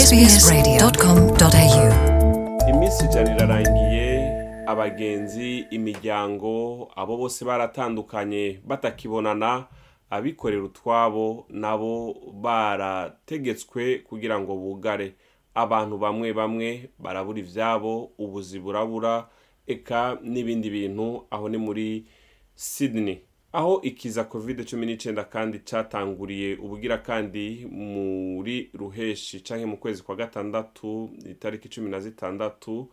sbsradio.com.au iminsi ijana irarangiye abagenzi imiryango abo bose baratandukanye batakibonana abikorera utwabo nabo barategetswe kugira ngo bugare. Abantu bamwe bamwe barabura ivyabo ubuzi burabura eka n'ibindi bintu aho ni muri sydney. Aho ikiza covid cumi n'icyenda kandi catanguriye ubugira kandi muri ruheshi canke mu kwezi kwa gatandatu itariki cumi na zitandatu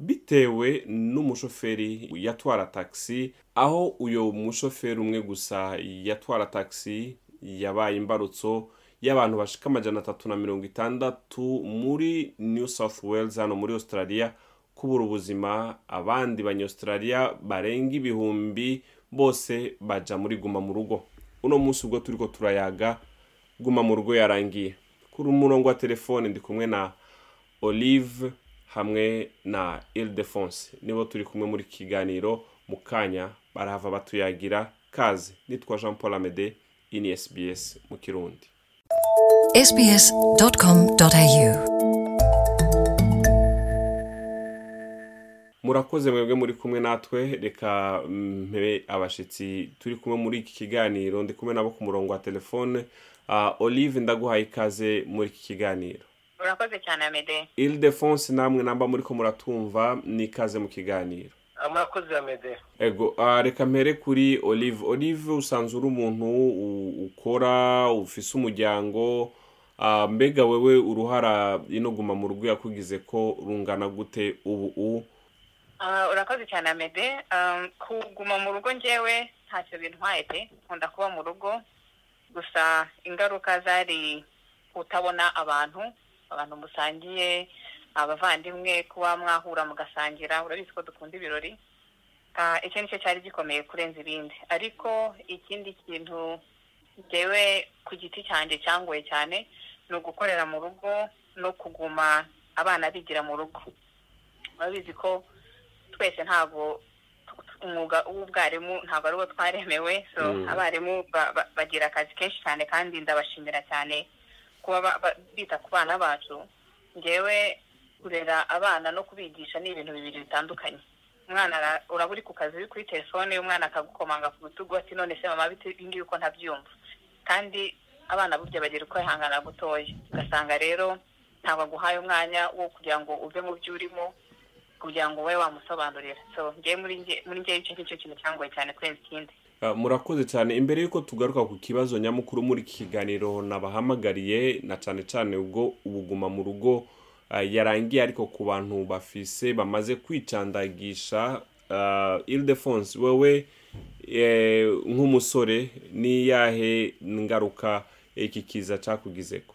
bitewe n'umushoferi yatwara taxi aho uyo mushoferi umwe gusa yatwara taxi yabaye imbarutso y'abantu bashika amajana atatu na mirongo itandatu muri new south wales hano muri australia kubura ubuzima. Abandi banyaustralia barenga ibihumbi bose baja muri guma mu rugo. Uno munsi ubwo turiko turayaga guma mu rugo yarangiye. Kuri umurongo wa telefone ndi kumwe na olive hamwe na ildefonse nibo turi kumwe muri kiganiro mu kanya barahava batuyagira. Kaze nitwa jean paul amede ini mu kirundi. Sbs.com.au murakoze mwebwe muri kumwe natwe reka mpe abashitsi turi kumwe muri iki kiganiro. Ndi kumwe nabo ku murongo wa telefone. Uh, olive ndaguhaye ikaze muri iki kiganiro. Urakoze cyane amede. Ildefonse namwe namba muriko muratumva ni ikaze mu kiganiro. Murakoze amede. Ego uh, reka mpere kuri olive. Olive usanzwe uri umuntu ukora ufise umuryango. Mbega wewe uruhara ino guma mu rugo yakugize ko rungana gute ubu Ah, urakoze cyane amede Um, kuguma mu rugo njyewe ntacyo bintwaye pe nkunda kuba mu rugo gusa ingaruka zari kutabona abantu abantu musangiye abavandimwe kuba mwahura mugasangira urabizi ko dukunda ibirori icyo ni cyo cyari gikomeye kurenza ibindi ariko ikindi kintu njyewe ku giti cyanjye cyangoye cyane ni ugukorera mu rugo no kuguma abana bigira mu rugo urabizi ko twese ntabwo umwuga w'ubwarimu ntabwo ari wo twaremewe. So Mm. abarimu ba- ba- bagira akazi kenshi cyane kandi ndabashimira cyane kuba ba- ba- bita ku bana bacu. Ngewe kurera abana no kubigisha ni ibintu bibiri bitandukanye. Umwana uraba uri ku kazi uri kuri telefone umwana akagukomanga ku rutugu ati none se mama ngibi uko ntabyumva? Kandi abana burya bagira uko ihangana gutoya. Ugasanga rero ntabwo aguhaye umwanya wo kugira ngo uve mu byo urimo. Kugira ngo ube wamusobanurira. So ngewe muri nge muri ngewe icyo ngicyo kintu cyangoye cyane kurenza ikindi Uh, murakoze cyane. Imbere y'uko tugaruka ku kibazo nyamukuru muri iki kiganiro nabahamagariye na cyane cyane ubwo ubuguma mu rugo uh, yarangiye ariko ku bantu bafise bamaze kwicandagisha uh, ildefonse. Wewe eh, nk'umusore ni yahe ngaruka iki kiza cakugizeko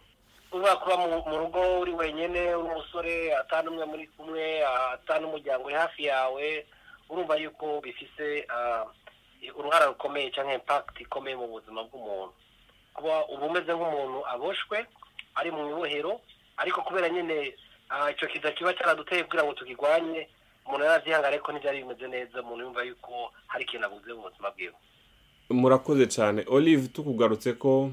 uba kuba mu rugo uri wenyine uri umusore atanu umwe muri kumwe atanu umuryango uri hafi yawe urumva yuko bifise ah, uruhara rukomeye cyangwa impact ikomeye mu buzima bw'umuntu. Kuba uba umeze nk'umuntu aboshwe ari mu ibohero ariko kubera nyine icyo kiza kiba cyaraduteye kugira ngo tukigwanye umuntu yarabyihangana ariko ntibyari bimeze neza umuntu yumva yuko hari ikintu abuze mu buzima bwiwe. Murakoze cyane olive tukugarutse ko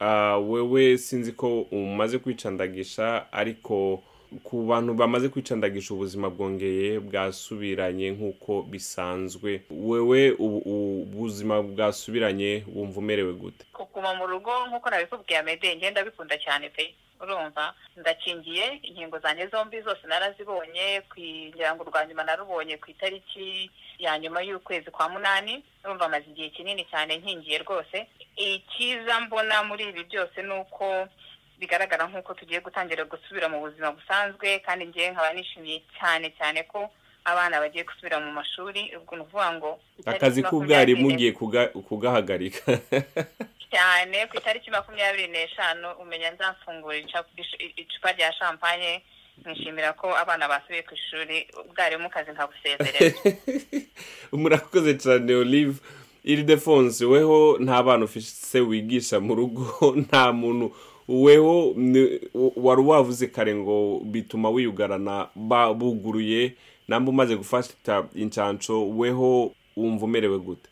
uh, wewe sinzi ko umaze kwicandagisha ariko ku bantu bamaze kwicandagisha ubuzima bwongeye bwasubiranye nk'uko bisanzwe. Wewe ubu- ubu- ubuzima bwasubiranye wumva umerewe gute? Kuguma mu rugo nk'uko nabikubwiye amede ngenda bikunda cyane pe. Urumva? Ndakingiye inkingo zanjye zombi zose narazibonye kugira ngo urwa nyuma narubonye ku itariki ya nyuma y'ukwezi kwa munani. Urumva amaze igihe kinini cyane nkingiye rwose. Icyiza mbona muri ibi byose ni uko bigaragara nk'uko tugiye gutangira gusubira mu buzima busanzwe kandi ngewe nkaba nishimiye cyane cyane ko abana bagiye gusubira mu mashuri. Ubwo ni ukuvuga ngo akazi k'ubwarimu ugiye kuga- kugahagarika. Cyane ku itariki makumyabiri n'eshanu umenya nzafungura icupa rya champagne nkishimira ko abana basubiye ku ishuri ubwarimu kazi nkabusezerera murakoze cyane olive. Iridefonse weho nta bana ufise wigisha mu rugo nta muntu. Weho wari wavuze kare ngo bituma wiyugarana buguruye namba umaze gufata incanco weho wumva umerewe gute?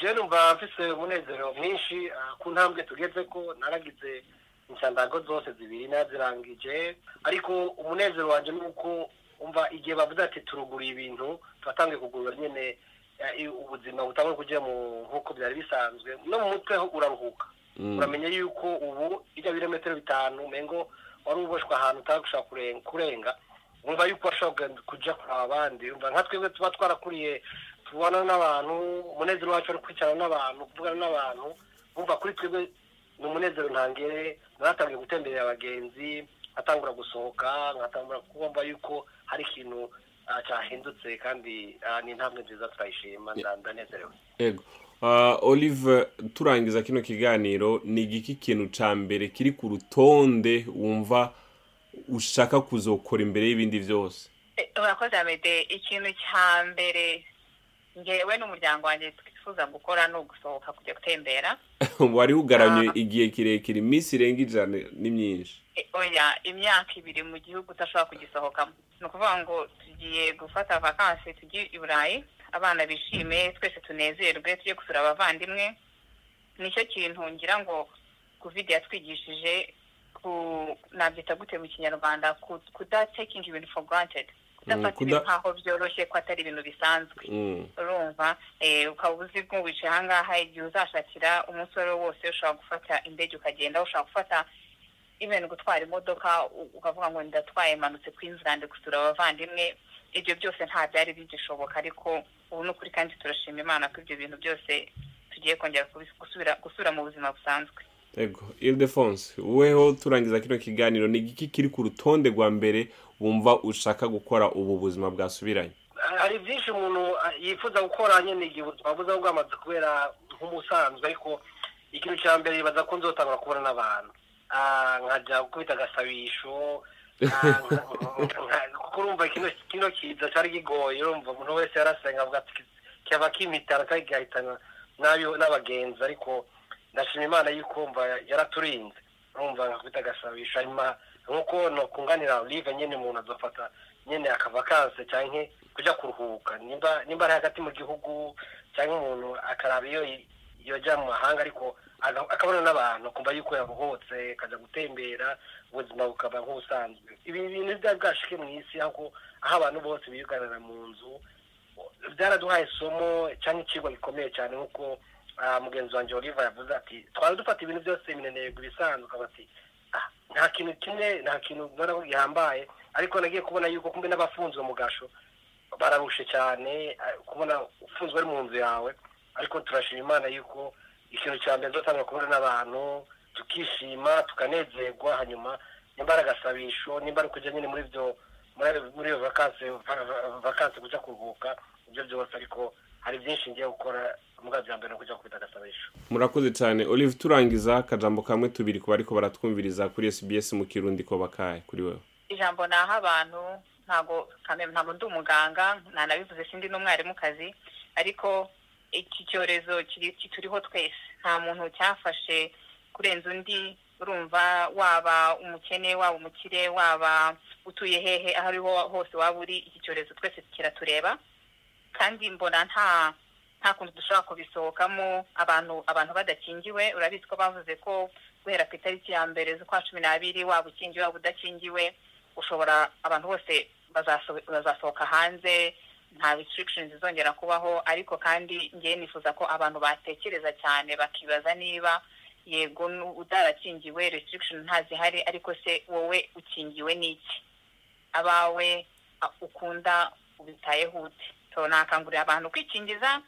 Je numva mfise umunezero mwinshi ah, ku ntambwe tugeze ko naragize inshandago zose zibiri nazirangije. Ariko umunezero wanjye ni uko umva igihe bavuze ati turuguriye ibintu turatangiye kugurura nyine ubuzima butangwa kugira mu nk'uko byari bisanzwe no mu mutwe ho uraruhuka Mm. uramenya yuko ubu ijya birometero bitanu umengo wari uboshwe ahantu utashobora kurenga wumva yuko washobora kujya kureba abandi nka twebwe tuba twarakuriye tubana n'abantu umunezero wacu ari kwicarana n'abantu kuvugana n'abantu wumva kuri twebwe ni umunezero ntangere naratangiye gutemberera abagenzi nkatangura gusohoka nkatangura kumva yuko hari ikintu cyahindutse kandi ah, ni intambwe nziza turayishima nda- ndanezerewe. Ego Ah, olive turangiza kino kiganiro ni igiki kintu ca mbere kiri ku rutonde wumva ushaka kuzokora imbere y'ibindi byose? Eh, urakoze amede ikintu cya mbere ngewe n'umuryango wanjye twifuza gukora ni ugusohoka kujya gutembera. Wari ugaramye Ah. igihe kirekire iminsi irenga ijana ni myinshi. Eh, oya imyaka ibiri mu gihugu udashobora kugisohokamo. Ni ukuvuga ngo tugiye gufata vakansi tujye i burayi abana bishime twese tunezerwe tujye gusura abavandimwe. Nicyo kintu ngira ngo covid yatwigishije ku nabyita gute mu kinyarwanda ku- kudatekinga ibintu for granted. Ibintu nk'aho byoroshye ko atari ibintu bisanzwe urumva eh, ukaba uzi ko wicaye ahangaha igihe uzashakira umunsi uwo ari wo wose ushobora gufata indege ukagenda ushobora gufata even gutwara imodoka ukavuga ngo ndatwaye manutse Queensland gusura abavandimwe. Ibyo byose nta byari bigishoboka ariko ubu ni ukuri kandi turashima imana ko ibyo bintu byose tugiye kongera gusubira mu buzima busanzwe. Ego ildefonse weho turangiza kino kiganiro ni igiki kiri ku rutonde rwa mbere wumva ushaka gukora ubu buzima bwasubiranye. Hari byinshi umuntu ah, yifuza gukora nyine igihe ubuzima buza bwamaze kubera nk'umusanzwe ariko ikintu cya mbere yibaza ko nzotangura kubona n'abantu. Ah, nkajya gukubita agasabisho ah, kuko urumva kino kiza cyari kigoye urumva umuntu wese yarasenga avuga ati cyaba kimitara kandi kigahitana n'abagenzi. Ariko ndashima imana yuko umva yaraturinze. Urumva nkakubita agasabisho hanyuma nk'uko nokunganira olive nyine umuntu azofata nyine akavakanse cyangwa kujya kuruhuka. Nimba ari hagati mu gihugu cyangwa umuntu akaraba iyo yajya mu mahanga ariko akabona n'abantu akumva yuko yabohotse akajya gutembera ubuzima bukaba nk'ubusanzwe. Ibi bintu byari bwashike mu isi aho abantu bose biyugarira mu nzu byaraduhaye isomo cyangwa ikigo gikomeye cyane nk'uko ah, mugenzi wanjye oliva yavuze ati twari dufata ibintu byose minenegwa ibisanzwe ati "Ah, nta kintu kimwe nta kintu gihambaye ariko nagiye kubona yuko kumbe n'abafunzwe mu gasho bararushe cyane ah, kubona ufunzwe ari mu nzu yawe. Ariko turashima imana yuko ikintu cya mbere nzotanga kubona n'abantu tukishima tukanezerwa. Hanyuma nimba ari agasabisho nimba ari kujya nyine muri byo muri muri iyo vakansi vakansi kujya kuruhuka ibyo byose ariko hari byinshi ngiye gukora muga bya mbere no kujya kubita agasabisho murakoze cyane. Olive turangiza akajambo kamwe tubiri ku bariko baratwumviriza kuri sbs mu kirundi ko bakaye kuri wewe. Ijambo naha abantu ntago kameme ntabwo ndi umuganga ntanabivuze sindi n'umwarimukazi ariko iki cyorezo kituriho twese. Nta muntu cyafashe kurenza undi urumva waba umukene waba umukire waba utuye hehe aho ariho hose waba uri iki cyorezo twese kiratureba. Kandi mbona nta nta kuntu dushobora kubisohokamo abantu abantu badakingiwe urabizi ko bavuze ko guhera ku itariki ya mbere z'ukwa cumi n'abiri waba ukingiwe waba udakingiwe ushobora abantu bose bazaso- bazasohoka hanze nta restrictions zizongera kubaho ariko kandi ngewe nifuza ko abantu batekereza cyane bakibaza niba yego udarakingiwe restriction ntazihari ariko se wowe ukingiwe n'iki abawe ukunda ubitayeho ute? Nakangurira abantu kwikingiza.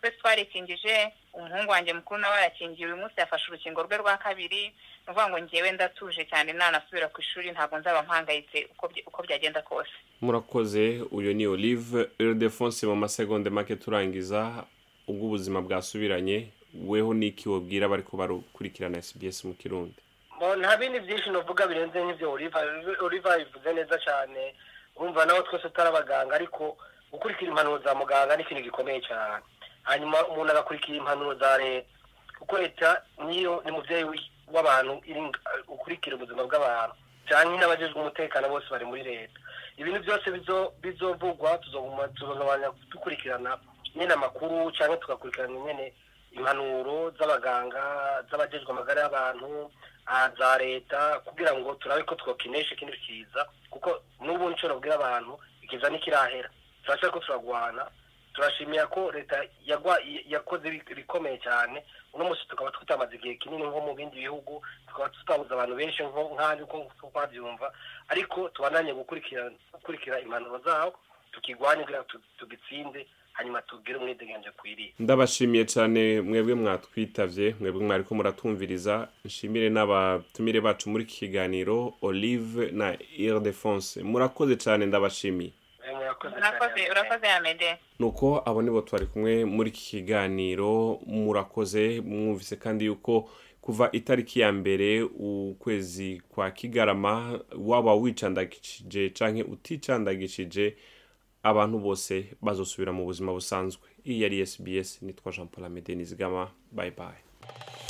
Twese twarikingije umuhungu wanjye mukuru nawe arakingiwe uyu munsi yafashe urukingo rwe rwa kabiri. Ni ukuvuga ngo ngewe ndatuje cyane nanasubira ku ishuri ntabwo nzaba mpangayitse uko bya- uko byagenda kose. Murakoze uyu ni olive ildefonse mu masegonde make turangiza ubwo ubuzima bwasubiranye weho niki wabwira bariko barukurikirana sbs mu kirundi? Nta bindi byinshi novuga birenze nk'ibyo oliva oliva bivuze neza cyane urumva nawe twese tutari abaganga ariko gukurikira impanuro za muganga ni ikintu gikomeye cyane. Hanyuma umuntu agakurikira impanuro za leta kuko leta niyo ni mubyeyi w'abantu ukurikira ubuzima bw'abantu cyane n'abajejwe umutekano bose bari muri leta. Ibintu byose bizo- bizovugwa tuzoguma tuzogabanya dukurikirana nyine amakuru cyangwa tugakurikirana nyine impanuro z'abaganga z'abajejwe amagara y'abantu za leta kugira ngo turabe ko twokinesha ikindi kiza kuko n'ubu nshobora kubwira abantu ikiza ntikirahera turashaka ko turagwana turashimira ko leta yakoze ibikomeye cyane. Uno munsi tukaba tutamaze igihe kinini nko mu bindi bihugu tukaba tutabuze abantu benshi nk'ahandi uko twabyumva. Ariko tubandanye gukurikira impanuro zaho tukigwanye kugira ngo tu- tugitsinde hanyuma tugire umwidegemvyo akwiriye ndabashimiye cyane mwebwe mwatwitavye mwebwe mwariko muratumviriza. Nshimire n'abatumire bacu muri iki kiganiro olive na ildefonse murakoze cyane ndabashimiye. Urakoze Amede. nuko abo nibo twari kumwe muri iki kiganiro murakoze mwumvise kandi yuko kuva itariki ya mbere ukwezi kwa kigarama waba wicandagishije canke uticandagishije abantu bose bazosubira mu buzima busanzwe. Iyi yari sbs nitwa jean paul amede nizigama. Bye bye.